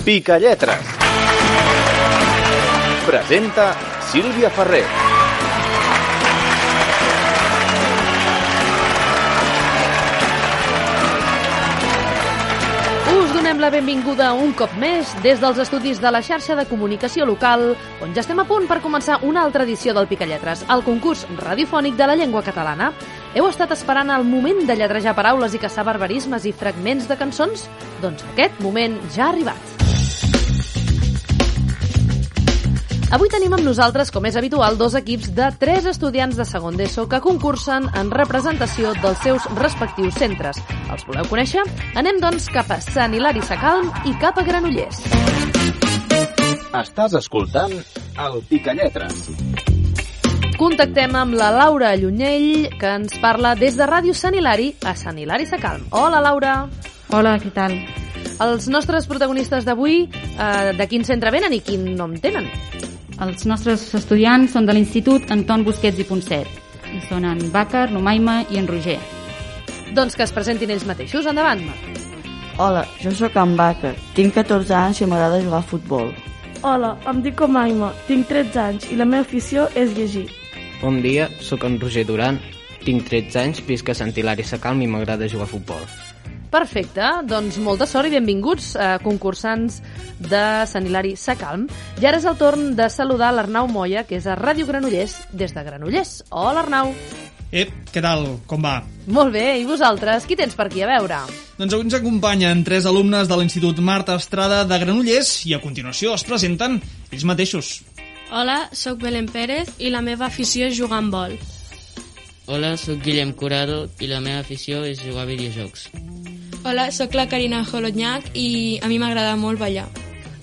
cbp.gov/careers. Picalletres. Presenta Sílvia Ferrer. Us donem la benvinguda un cop més des dels estudis de la xarxa de comunicació local, on ja estem a punt per començar una altra edició del Picalletres, el concurs radiofònic de la llengua catalana. Heu estat esperant el moment de lletrejar paraules i caçar barbarismes i fragments de cançons? Doncs aquest moment ja ha arribat. Avui tenim amb nosaltres, com és habitual, dos equips de tres estudiants de segon d'ESO que concursen en representació dels seus respectius centres. Els voleu conèixer? Anem, doncs, cap a Sant Hilari Sacalm i cap a Granollers. Estàs escoltant el Picalletres. Contactem amb la Laura Llunyell, que ens parla des de Ràdio Sant Hilari a Sant Hilari Sacalm. Hola, Laura. Hola, què tal? Els nostres protagonistes d'avui, eh, de quin centre venen i quin nom tenen? Els nostres estudiants són de l'Institut Anton Busquets i Ponset. I són en Bàcar, l'Umaima i en Roger. Doncs que es presentin ells mateixos. Endavant. Hola, jo sóc en Bàcar, tinc 14 anys i m'agrada jugar a futbol. Hola, em dic Omaima, tinc 13 anys i la meva afició és llegir. Bon dia, sóc en Roger Duran, tinc 13 anys, visc a Sant Hilari Sacalm i m'agrada jugar a futbol. Perfecte, doncs molta sort i benvinguts, eh, concursants de Sant Hilari Sacalm. I ara és el torn de saludar l'Arnau Moya, que és a Ràdio Granollers, des de Granollers. Hola, Arnau. Ep, què tal? Com va? Molt bé, i vosaltres? Qui tens per aquí a veure? Doncs avui ens acompanyen tres alumnes de l'Institut Marta Estrada de Granollers i a continuació es presenten ells mateixos. Hola, sóc Belén Pérez i la meva afició és jugar amb vol. Hola, sóc Guillem Curado i la meva afició és jugar a videojocs. Hola, sóc la Carina Holodnyak i a mi m'agrada molt ballar.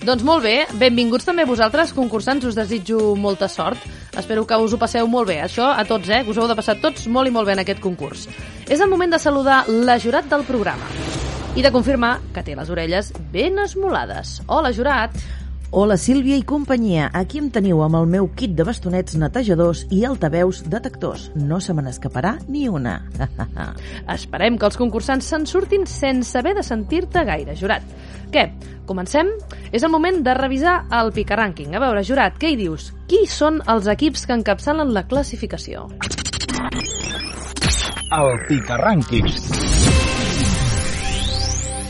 Doncs molt bé, benvinguts també vosaltres, concursants, us desitjo molta sort. Espero que us ho passeu molt bé. Això a tots, eh? Que us heu de passar tots molt i molt bé en aquest concurs. És el moment de saludar la jurat del programa i de confirmar que té les orelles ben esmolades. Hola, jurat! Hola Sílvia i companyia, aquí em teniu amb el meu kit de bastonets netejadors i altaveus detectors. No se me n'escaparà ni una. Esperem que els concursants se'n surtin sense haver de sentir-te gaire, jurat. Què? Comencem? És el moment de revisar el picarànquing. A veure, jurat, què hi dius? Qui són els equips que encapçalen la classificació? El Picarànquing.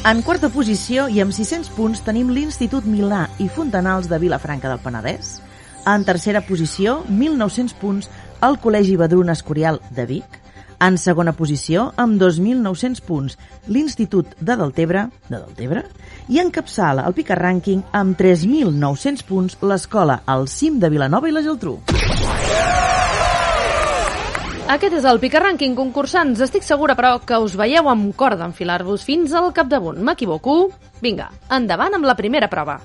En quarta posició i amb 600 punts tenim l'Institut Milà i Fontanals de Vilafranca del Penedès. En tercera posició, 1.900 punts, el Col·legi Badruna Escorial de Vic. En segona posició, amb 2.900 punts, l'Institut de Deltebre, de Deltebre, i encapçala el Pica Rànquing amb 3.900 punts l'escola al cim de Vilanova i la Geltrú. Aquest és el Pica Rànquing, concursants. Estic segura, però, que us veieu amb cor d'enfilar-vos fins al capdamunt. M'equivoco? Vinga, endavant amb la primera prova.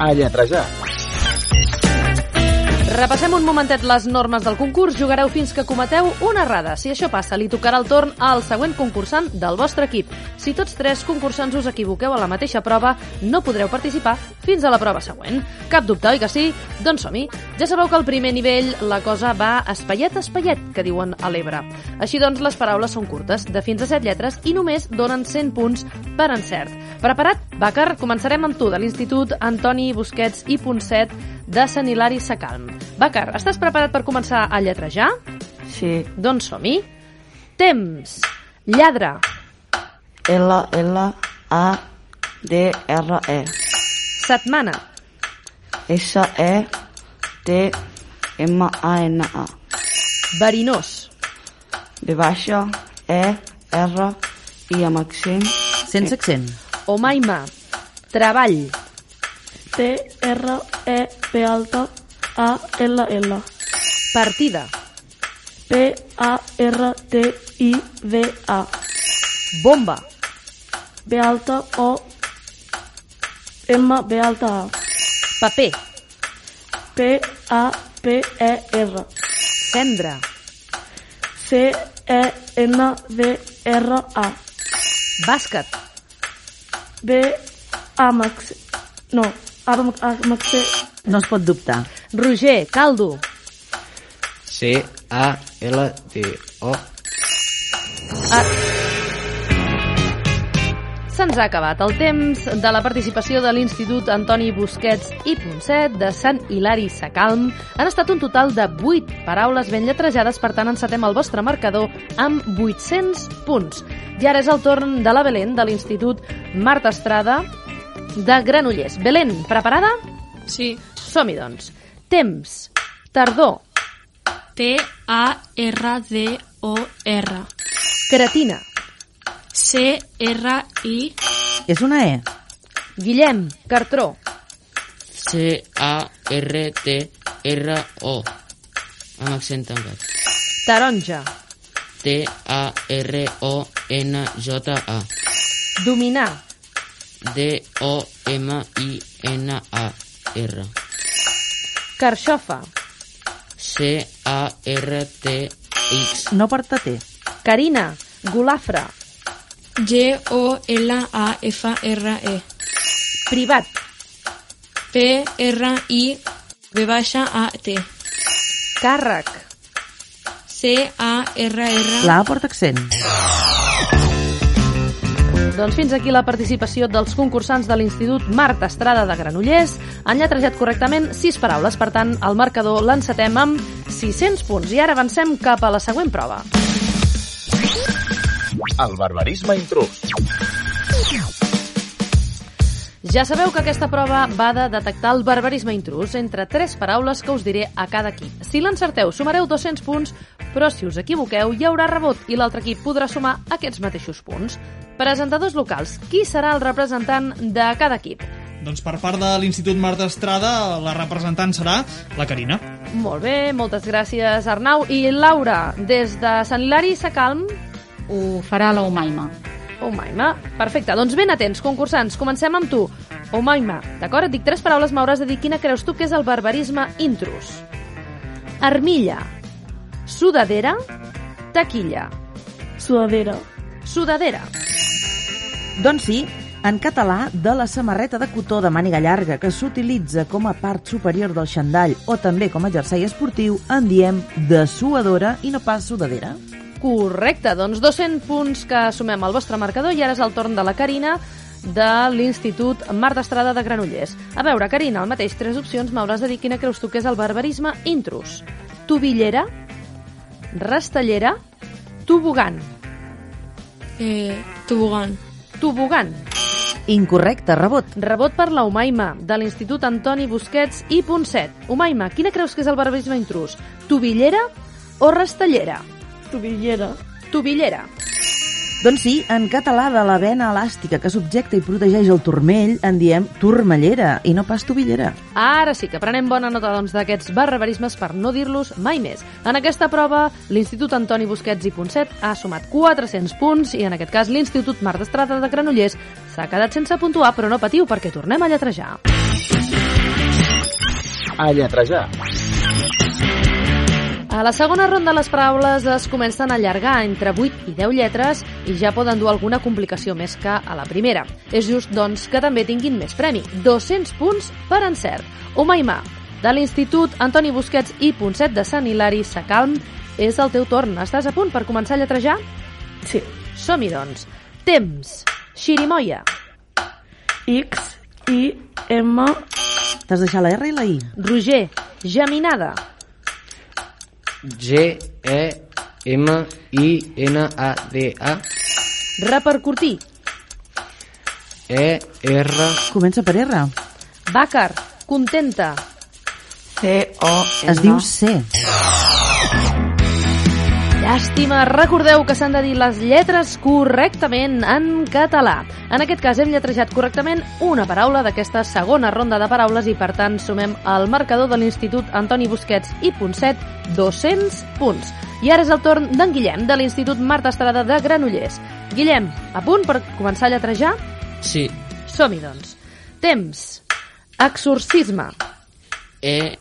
A lletrejar. Repassem un momentet les normes del concurs. Jugareu fins que cometeu una errada. Si això passa, li tocarà el torn al següent concursant del vostre equip. Si tots tres concursants us equivoqueu a la mateixa prova, no podreu participar fins a la prova següent. Cap dubte, oi que sí? Doncs som-hi. Ja sabeu que al primer nivell la cosa va espaiet a espaiet, que diuen a l'Ebre. Així doncs, les paraules són curtes, de fins a set lletres, i només donen 100 punts per encert. Preparat? Bàcar, començarem amb tu, de l'Institut Antoni Busquets i Ponset de Sant Hilari Sacalm. Bàcar, estàs preparat per començar a lletrejar? Sí. Doncs som-hi. Temps. Lladre. L, L, A, D, R, E. Setmana. S, E, T, M, A, N, A. Verinós. B baixa, E, R, I amb accent. Sense accent. Omaima. Treball. T, R, E, P alta, A, L, L. Partida. P-A-R-T-I-V-A. Bomba. B alta O M B alta A. Paper. P-A-P-E-R. Cendra. C-E-N-D-R-A. Bàsquet. B-A-M-A-X. No. No es pot dubtar. Roger, caldo. C-A-L-D-O. Ah. Se'ns ha acabat el temps de la participació de l'Institut Antoni Busquets i Ponset de Sant Hilari Sacalm. Han estat un total de 8 paraules ben lletrejades, per tant encetem el vostre marcador amb 800 punts. I ara és el torn de la Belén de l'Institut Marta Estrada de Granollers. Belén, preparada? Sí. Som-hi, doncs. Temps. Tardor. T-A-R-D-O-R. Cretina. C-R-I. És una E. Guillem. Cartró. C-A-R-T-R-O. Amb accent tancat. Taronja. T-A-R-O-N-J-A. Dominar. D-O-M-I-N-A-R. Carxofa. C-A-R-T-X. No porta T. Carina. Golafre. G-O-L-A-F-R-E. Privat. P-R-I-V baixa A-T. Càrrec. C-A-R-R. La A porta accent. Doncs fins aquí la participació dels concursants de l'Institut Marta Estrada de Granollers. Han lletrejat correctament 6 paraules, per tant, el marcador l'encetem amb 600 punts. I ara avancem cap a la següent prova. El barbarisme intrus. Ja sabeu que aquesta prova va de detectar el barbarisme intrus entre tres paraules que us diré a cada equip. Si l'encerteu, sumareu 200 punts, però si us equivoqueu, hi haurà rebot i l'altre equip podrà sumar aquests mateixos punts. Presentadors locals, qui serà el representant de cada equip? Doncs per part de l'Institut Marta Estrada, la representant serà la Carina. Molt bé, moltes gràcies Arnau. I Laura, des de Sant Hilari Sacalm, Ho farà la Umaima. Omaima. Perfecte, doncs ben atents, concursants. Comencem amb tu. Omaima, d'acord? Et dic tres paraules, m'hauràs de dir quina creus tu que és el barbarisme intrus. Armilla. Sudadera. Taquilla. Sudadera. Sudadera. Doncs sí, en català, de la samarreta de cotó de màniga llarga que s'utilitza com a part superior del xandall o també com a jersei esportiu, en diem dessuadora i no pas sudadera. Correcte, doncs 200 punts que sumem al vostre marcador i ara és el torn de la Carina de l'Institut Marta Estrada de Granollers. A veure, Carina, el mateix, tres opcions, m'hauràs de dir quina creus tu que és el barbarisme intrus. Tubillera, rastellera, tobogan. Eh, tobogan. Tobogan. Incorrecte, rebot. Rebot per la Umaima, de l'Institut Antoni Busquets i Ponset. Umaima, quina creus que és el barbarisme intrus? Tubillera o rastellera? Tubillera. Tubillera. Doncs sí, en català de la vena elàstica que subjecta i protegeix el turmell en diem turmellera i no pas tubillera. Ara sí que prenem bona nota doncs, d'aquests barbarismes per no dir-los mai més. En aquesta prova, l'Institut Antoni Busquets i Ponset ha sumat 400 punts i en aquest cas l'Institut Marta Estrada de Granollers s'ha quedat sense puntuar, però no patiu perquè tornem a lletrejar. A lletrejar. A la segona ronda les paraules es comencen a allargar entre 8 i 10 lletres i ja poden dur alguna complicació més que a la primera. És just, doncs, que també tinguin més premi. 200 punts per encert. Omaima, de l'Institut Antoni Busquets i Ponset de Sant Hilari Sacalm, és el teu torn. Estàs a punt per començar a lletrejar? Sí. Som-hi, doncs. Temps. Xirimoia. X, I, M, T'has deixat la R i la I. Roger. Geminada. G-E-M-I-N-A-D-A Repercutir. E-R Comença per R. Bàcar. Contenta. C-O-N... Es diu C. Llàstima, recordeu que s'han de dir les lletres correctament en català. En aquest cas hem lletrejat correctament una paraula d'aquesta segona ronda de paraules i per tant sumem al marcador de l'Institut Antoni Busquets i Ponset 200 punts. I ara és el torn d'en Guillem, de l'Institut Marta Estrada de Granollers. Guillem, a punt per començar a lletrejar? Sí. Som-hi, doncs. Temps. Exorcisme. E,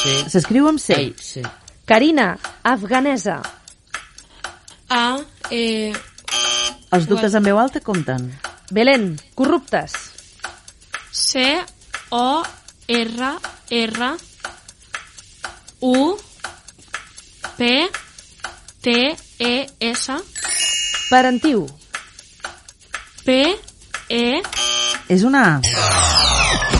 X, O, R, S, C... S'escriu amb C. Ai, C. Carina, afganesa. A, E, Els dubtes en veu alta compten. Belén, corruptes. C, O, R, R, U, P, T, E, S, Parentiu. P, E, És una A.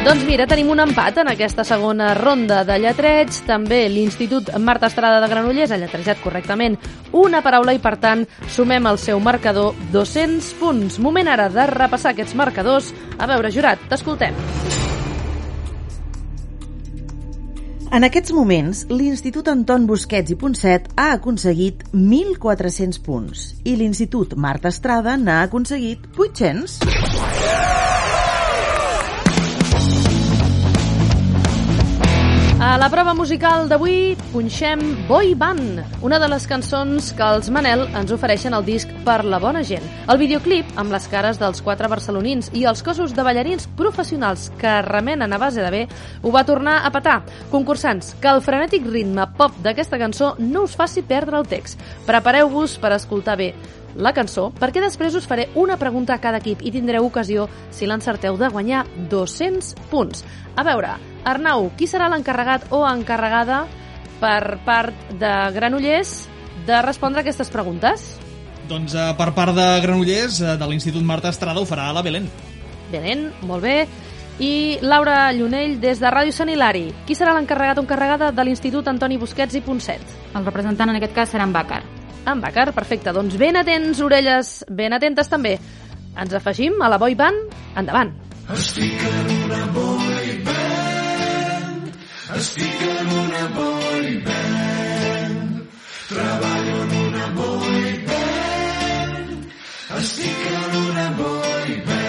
Doncs mira, tenim un empat en aquesta segona ronda de lletreig. També l'Institut Marta Estrada de Granollers ha lletrejat correctament una paraula i, per tant, sumem al seu marcador 200 punts. Moment ara de repassar aquests marcadors. A veure, jurat, t'escoltem. En aquests moments, l'Institut Anton Busquets i Ponset ha aconseguit 1.400 punts i l'Institut Marta Estrada n'ha aconseguit 800. A la prova musical d'avui punxem Boy Band, una de les cançons que els Manel ens ofereixen al disc Per la bona gent. El videoclip, amb les cares dels quatre barcelonins i els cossos de ballarins professionals que remenen a base de bé, ho va tornar a petar. Concursants, que el frenètic ritme pop d'aquesta cançó no us faci perdre el text. Prepareu-vos per escoltar bé la cançó, perquè després us faré una pregunta a cada equip i tindreu ocasió, si l'encerteu, de guanyar 200 punts. A veure, Arnau, qui serà l'encarregat o encarregada per part de Granollers de respondre aquestes preguntes? Doncs eh, per part de Granollers, eh, de l'Institut Marta Estrada, ho farà la Belén. Belén, molt bé. I Laura Llunell, des de Ràdio Sant Hilari. Qui serà l'encarregat o encarregada de l'Institut Antoni Busquets i Ponset? El representant en aquest cas serà en Bàcar. En Bàcar, perfecte. Doncs ben atents, orelles, ben atentes també. Ens afegim a la boy band. Endavant. Estic en una estic en una boy band, treballo en una boy band, estic en una boy band.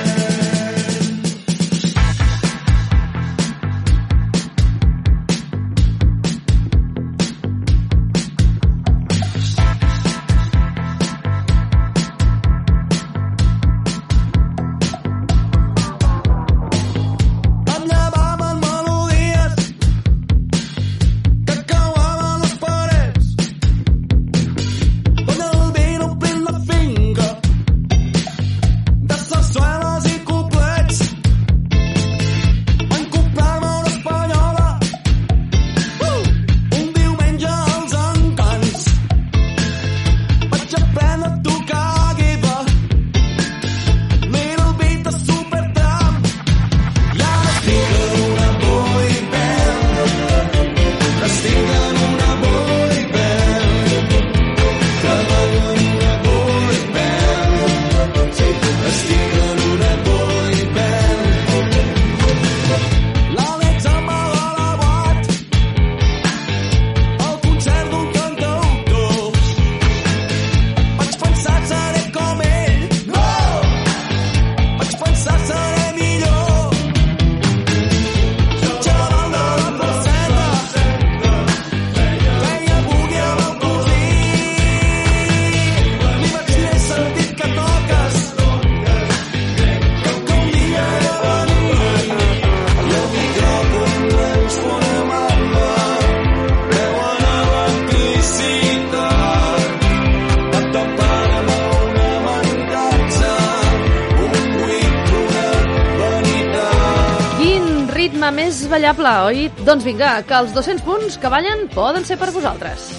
Ballable, oi? Doncs vinga, que els 200 punts que ballen poden ser per vosaltres.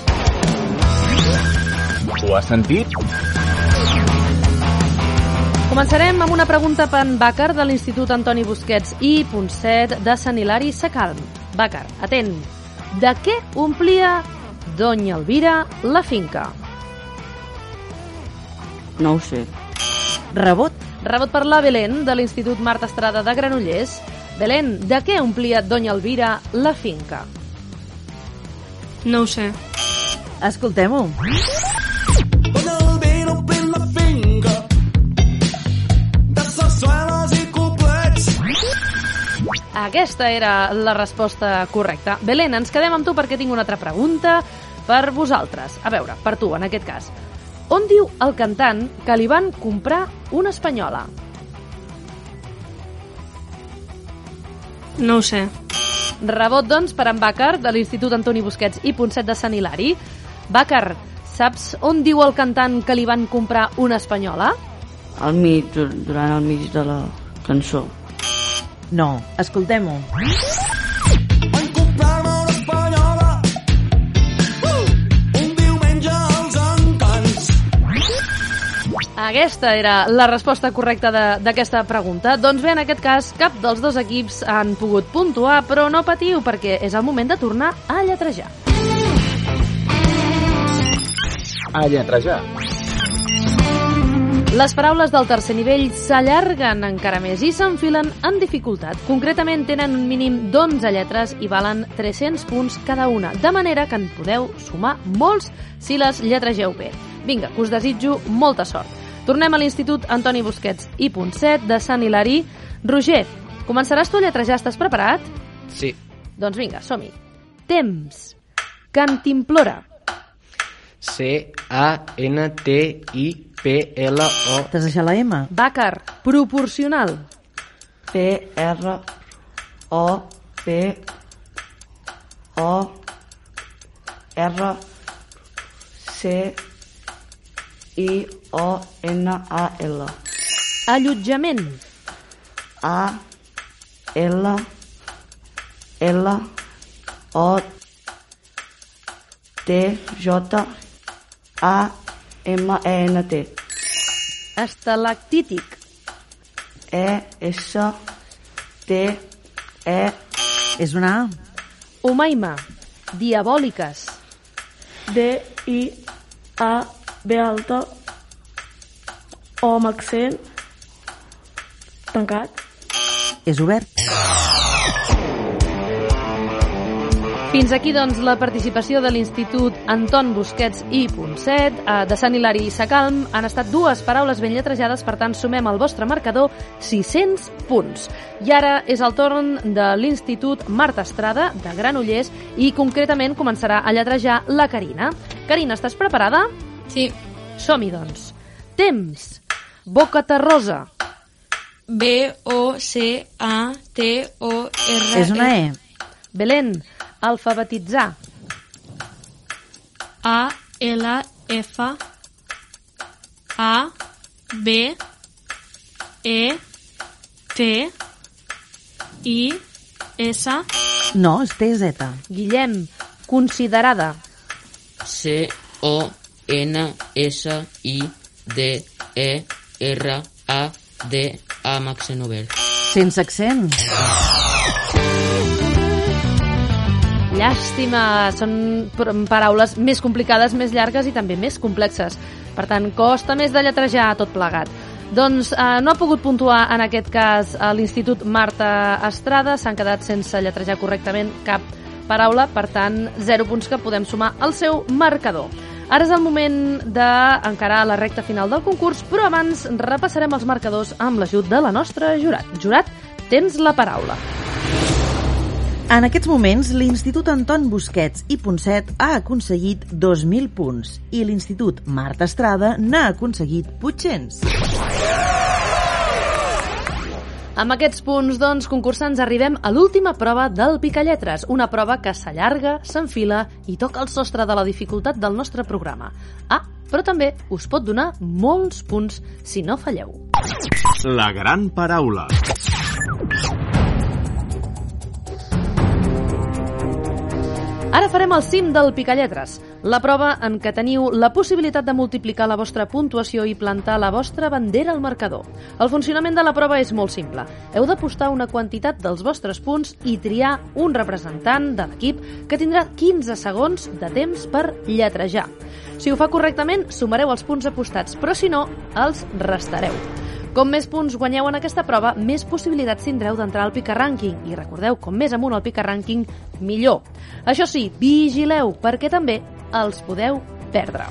Ho has sentit? Començarem amb una pregunta per en Bàcar de l'Institut Antoni Busquets i Ponset de Sant Hilari Sacalm. Bàcar, atent. De què omplia Doña Elvira la finca? No ho sé. Rebot. Rebot per la Belén de l'Institut Marta Estrada de Granollers. Belén, de què omplia Doña Elvira la finca? No ho sé. Escoltem-ho. Doña Elvira omplint la finca de sarsueles i coplets. Aquesta era la resposta correcta. Belén, ens quedem amb tu perquè tinc una altra pregunta per vosaltres. A veure, per tu, en aquest cas. On diu el cantant que li van comprar una espanyola? No ho sé. Rebot, doncs, per en Bàcar, de l'Institut Antoni Busquets i Ponset de Sant Hilari. Bàcar, saps on diu el cantant que li van comprar una espanyola? Al mig, dur- durant el mig de la cançó. No, escoltem-ho. Aquesta era la resposta correcta de- d'aquesta pregunta. Doncs bé, en aquest cas, cap dels dos equips han pogut puntuar, però no patiu, perquè és el moment de tornar a lletrejar. A lletrejar. Les paraules del tercer nivell s'allarguen encara més i s'enfilen en dificultat. Concretament tenen un mínim d'11 lletres i valen 300 punts cada una, de manera que en podeu sumar molts si les lletregeu bé. Vinga, que us desitjo molta sort. Tornem a l'Institut Antoni Busquets i Ponset de Sant Hilari. Roger, començaràs tu a lletrejar, estàs preparat? Sí. Doncs vinga, som-hi. Temps. Cantimplora. C-A-N-T-I-P-L-O. T'has deixat la M? Bàcar. Proporcional. P, R, O, P, O, R, C, I, O, N, A, L. Allotjament. A, L, L, O, T, J, A, M, E, N, T. Estalactític. E, S, T, E, És una A. Humaima. Diabòliques. D, I, A, B alta, O amb accent, tancat. És obert. Fins aquí, doncs, la participació de l'Institut Anton Busquets i Ponset, eh, de Sant Hilari i Sacalm. Han estat dues paraules ben lletrejades, per tant, sumem al vostre marcador 600 punts. I ara és el torn de l'Institut Marta Estrada, de Granollers, i concretament començarà a lletrejar la Carina. Carina, estàs preparada? Sí. Som-hi, doncs. Temps. Boca terrosa. B-O-C-A-T-O-R... És una E. Belén. Alfabetitzar. A, L, F, A, B, E, T, I, S, No, és TZ. Guillem. Considerada. C-O-N-S-I-D-E-R-A-D amb accent obert. Sense accent. Llàstima, són paraules més complicades, més llargues i també més complexes. Per tant, costa més de lletrejar tot plegat. Doncs eh, no ha pogut puntuar en aquest cas a l'Institut Marta Estrada, s'han quedat sense lletrejar correctament cap paraula, per tant, zero punts que podem sumar al seu marcador. Ara és el moment d'encarar la recta final del concurs, però abans repassarem els marcadors amb l'ajut de la nostra jurat. Jurat, tens la paraula. En aquests moments, l'Institut Anton Busquets i Ponset ha aconseguit 2.000 punts i l'Institut Marta Estrada n'ha aconseguit 800. Amb aquests punts, doncs, concursants, arribem a l'última prova del Picalletres, una prova que s'allarga, s'enfila i toca el sostre de la dificultat del nostre programa. Ah, però també us pot donar molts punts si no falleu. La gran paraula. Ara farem el cim del Picalletres, la prova en què teniu la possibilitat de multiplicar la vostra puntuació i plantar la vostra bandera al marcador. El funcionament de la prova és molt simple. Heu de postar una quantitat dels vostres punts i triar un representant de l'equip que tindrà 15 segons de temps per lletrejar. Si ho fa correctament, sumareu els punts apostats, però si no, els restareu. Com més punts guanyeu en aquesta prova, més possibilitats tindreu d'entrar al Pica Ranking. I recordeu, com més amunt al Pica Ranking, millor. Això sí, vigileu, perquè també els podeu perdre.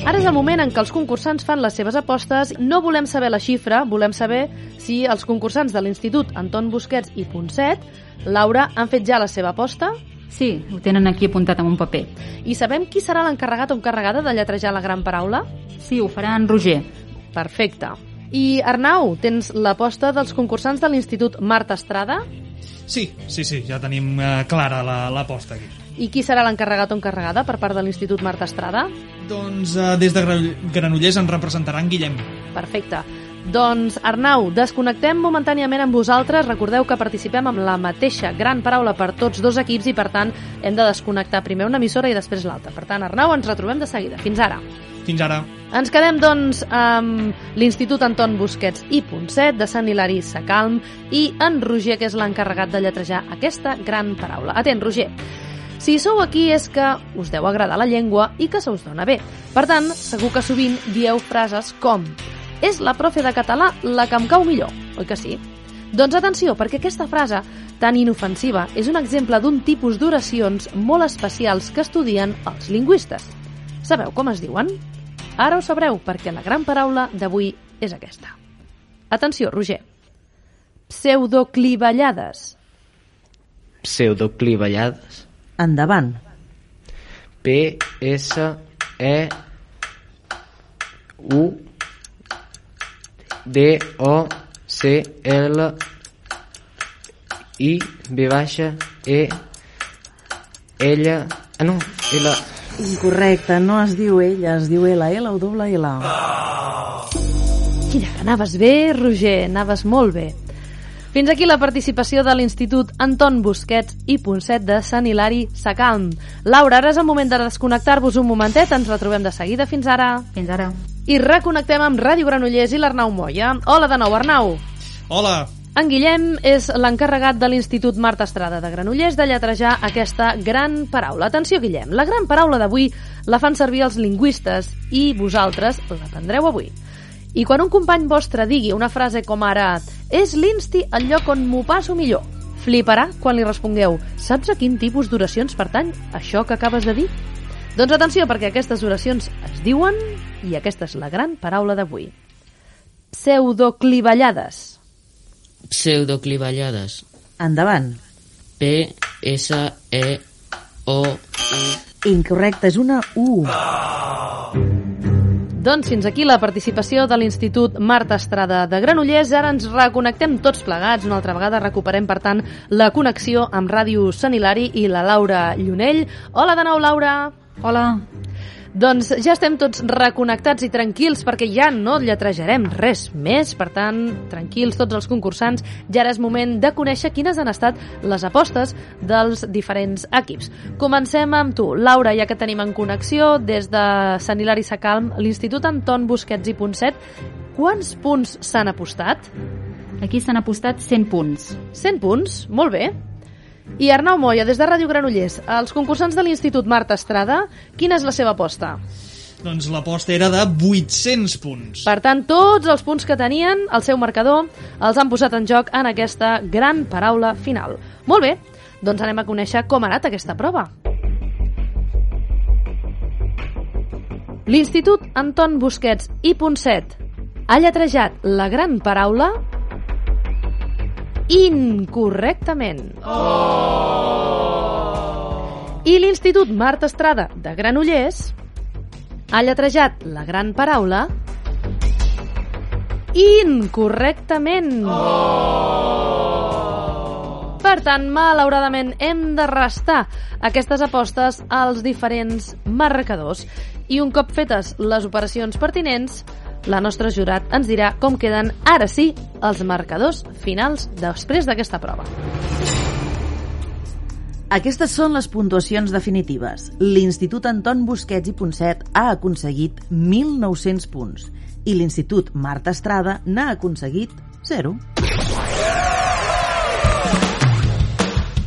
Ara és el moment en què els concursants fan les seves apostes. No volem saber la xifra, volem saber si els concursants de l'Institut Anton Busquets i Ponset, Laura, han fet ja la seva aposta? Sí, ho tenen aquí apuntat en un paper. I sabem qui serà l'encarregat o encarregada de lletrejar la gran paraula? Sí, ho farà en Roger. Perfecte. I Arnau, tens l'aposta dels concursants de l'Institut Marta Estrada? Sí, sí, sí, ja tenim eh, clara la- l'aposta aquí. I qui serà l'encarregat o encarregada per part de l'Institut Marta Estrada? Doncs eh, des de Gra- Granollers ens representaran Guillem. Perfecte. Doncs, Arnau, desconnectem momentàniament amb vosaltres. Recordeu que participem amb la mateixa gran paraula per tots dos equips i, per tant, hem de desconnectar primer una emissora i després l'altra. Per tant, Arnau, ens retrobem de seguida. Fins ara. Fins ara. Ens quedem, doncs, amb l'Institut Anton Busquets i Ponset, de Sant Hilari Sacalm, i en Roger, que és l'encarregat de lletrejar aquesta gran paraula. Atent, Roger. Si sou aquí és que us deu agradar la llengua i que se us dona bé. Per tant, segur que sovint dieu frases com és la profe de català la que em cau millor, oi que sí? Doncs atenció, perquè aquesta frase tan inofensiva és un exemple d'un tipus d'oracions molt especials que estudien els lingüistes. Sabeu com es diuen? Ara ho sabreu, perquè la gran paraula d'avui és aquesta. Atenció, Roger. Pseudoclivellades. Pseudoclivellades. Endavant. P, S, E, U, D, O, C, L, I, B baixa, E, ella... Ah, no, L... Incorrecte, no es diu ella, es diu L, L o doble L. Quina que anaves bé, Roger, anaves molt bé. Fins aquí la participació de l'Institut Anton Busquets i Ponset de Sant Hilari Sacalm. Laura, ara és el moment de desconnectar-vos un momentet, ens retrobem de seguida. Fins ara. Fins ara. I reconnectem amb Ràdio Granollers i l'Arnau Moya. Hola de nou, Arnau. Hola. En Guillem és l'encarregat de l'Institut Marta Estrada de Granollers de lletrejar aquesta gran paraula. Atenció, Guillem, la gran paraula d'avui la fan servir els lingüistes i vosaltres l'aprendreu avui. I quan un company vostre digui una frase com ara és l'Insti el lloc on m'ho passo millor, fliparà quan li respongueu saps a quin tipus d'oracions pertany això que acabes de dir? Doncs atenció, perquè aquestes oracions es diuen i aquesta és la gran paraula d'avui. Pseudoclivellades. Pseudoclivellades. Endavant. P, S, E, O, U. Incorrecte, és una U. Doncs fins aquí la participació de l'Institut Marta Estrada de Granollers. Ara ens reconnectem tots plegats. Una altra vegada recuperem, per tant, la connexió amb Ràdio Sant Hilari i la Laura Llunell. Hola de nou, Laura. Hola. Doncs ja estem tots reconnectats i tranquils perquè ja no lletrejarem res més. Per tant, tranquils tots els concursants. Ja ara és moment de conèixer quines han estat les apostes dels diferents equips. Comencem amb tu, Laura, ja que tenim en connexió des de Sant Hilari Sacalm, l'Institut Anton Busquets i Ponset. Quants punts s'han apostat? Aquí s'han apostat 100 punts. 100 punts? Molt bé. I Arnau Moya, des de Ràdio Granollers, els concursants de l'Institut Marta Estrada, quina és la seva aposta? Doncs l'aposta era de 800 punts. Per tant, tots els punts que tenien al seu marcador els han posat en joc en aquesta gran paraula final. Molt bé, doncs anem a conèixer com ha anat aquesta prova. L'Institut Anton Busquets i Ponset ha lletrejat la gran paraula incorrectament. Oh! I l'Institut Marta Estrada de Granollers ha lletrejat la gran paraula incorrectament. Oh! Per tant, malauradament, hem de restar aquestes apostes als diferents marcadors. I un cop fetes les operacions pertinents, la nostra jurat ens dirà com queden, ara sí, els marcadors finals després d'aquesta prova. Aquestes són les puntuacions definitives. L'Institut Anton Busquets i Ponset ha aconseguit 1.900 punts i l'Institut Marta Estrada n'ha aconseguit 0.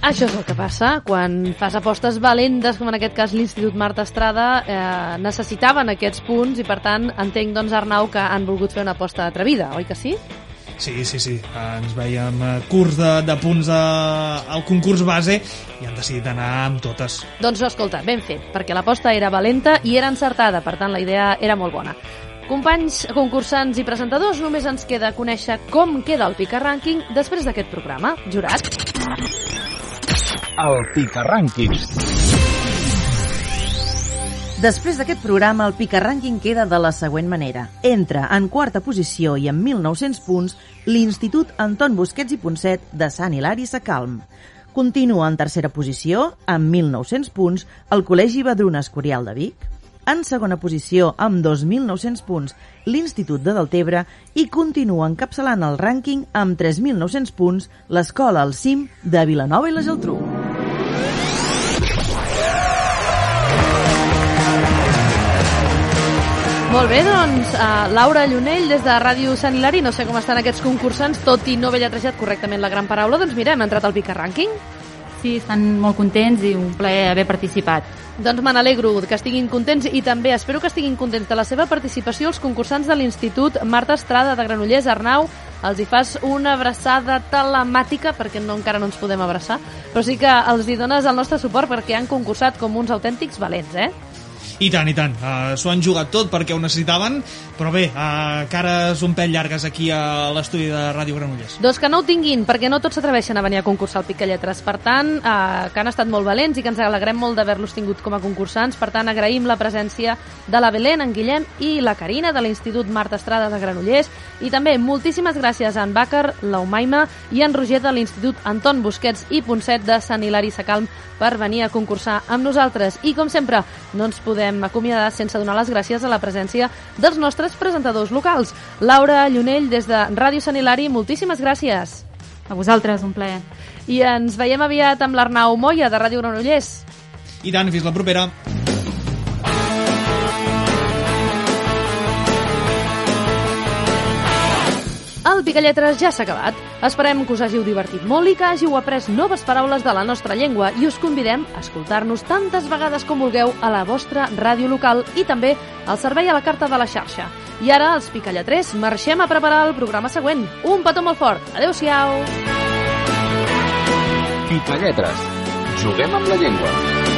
Això és el que passa quan fas apostes valentes, com en aquest cas l'Institut Marta Estrada, eh, necessitaven aquests punts i per tant entenc doncs Arnau que han volgut fer una aposta atrevida, oi que sí? Sí, sí, sí. Ens veiem eh, curts de, de punts de, al concurs base i han decidit anar amb totes. Doncs no, escolta, ben fet, perquè l'aposta era valenta i era encertada, per tant la idea era molt bona. Companys, concursants i presentadors, només ens queda conèixer com queda el Pica Rànquing després d'aquest programa. Jurat? El Pica Rànquing. Després d'aquest programa, el Pica Rànquing queda de la següent manera. Entra en quarta posició i amb 1.900 punts l'Institut Anton Busquets i Ponset de Sant Hilari Sacalm. Continua en tercera posició, amb 1.900 punts, el Col·legi Badruna Escorial de Vic. En segona posició, amb 2.900 punts, l'Institut de Deltebre i continua encapçalant el rànquing amb 3.900 punts l'Escola al Cim de Vilanova i la Geltrú. Molt bé, doncs, uh, Laura Llunell, des de Ràdio Sant Hilari, no sé com estan aquests concursants, tot i no haver lletrejat correctament la gran paraula, doncs mira, hem entrat al Pica Rànquing. Sí, estan molt contents i un plaer haver participat. Doncs me n'alegro que estiguin contents i també espero que estiguin contents de la seva participació els concursants de l'Institut Marta Estrada de Granollers. Arnau, els hi fas una abraçada telemàtica, perquè no, encara no ens podem abraçar, però sí que els hi dones el nostre suport perquè han concursat com uns autèntics valents, eh? I tant, i tant. Uh, S'ho han jugat tot perquè ho necessitaven, però bé, uh, cares un pèl llargues aquí a l'estudi de Ràdio Granollers. Doncs que no ho tinguin, perquè no tots s'atreveixen a venir a concursar al Picalletres. Per tant, eh, que han estat molt valents i que ens alegrem molt d'haver-los tingut com a concursants. Per tant, agraïm la presència de la Belén, en Guillem i la Carina de l'Institut Marta Estrada de Granollers. I també moltíssimes gràcies a en Bàcar, l'Aumaima i en Roger de l'Institut Anton Busquets i Ponset de Sant Hilari Sacalm per venir a concursar amb nosaltres. I com sempre, no ens podem acomiadar sense donar les gràcies a la presència dels nostres presentadors locals. Laura Llunell, des de Ràdio Sant Hilari, moltíssimes gràcies. A vosaltres, un plaer. I ens veiem aviat amb l'Arnau Moya, de Ràdio Granollers. I tant, fins la propera. El Picalletres ja s'ha acabat. Esperem que us hàgiu divertit molt i que hàgiu après noves paraules de la nostra llengua i us convidem a escoltar-nos tantes vegades com vulgueu a la vostra ràdio local i també al servei a la carta de la xarxa. I ara, els Picalletrers, marxem a preparar el programa següent. Un petó molt fort. Adéu-siau. Pica Lletres. Juguem amb la llengua.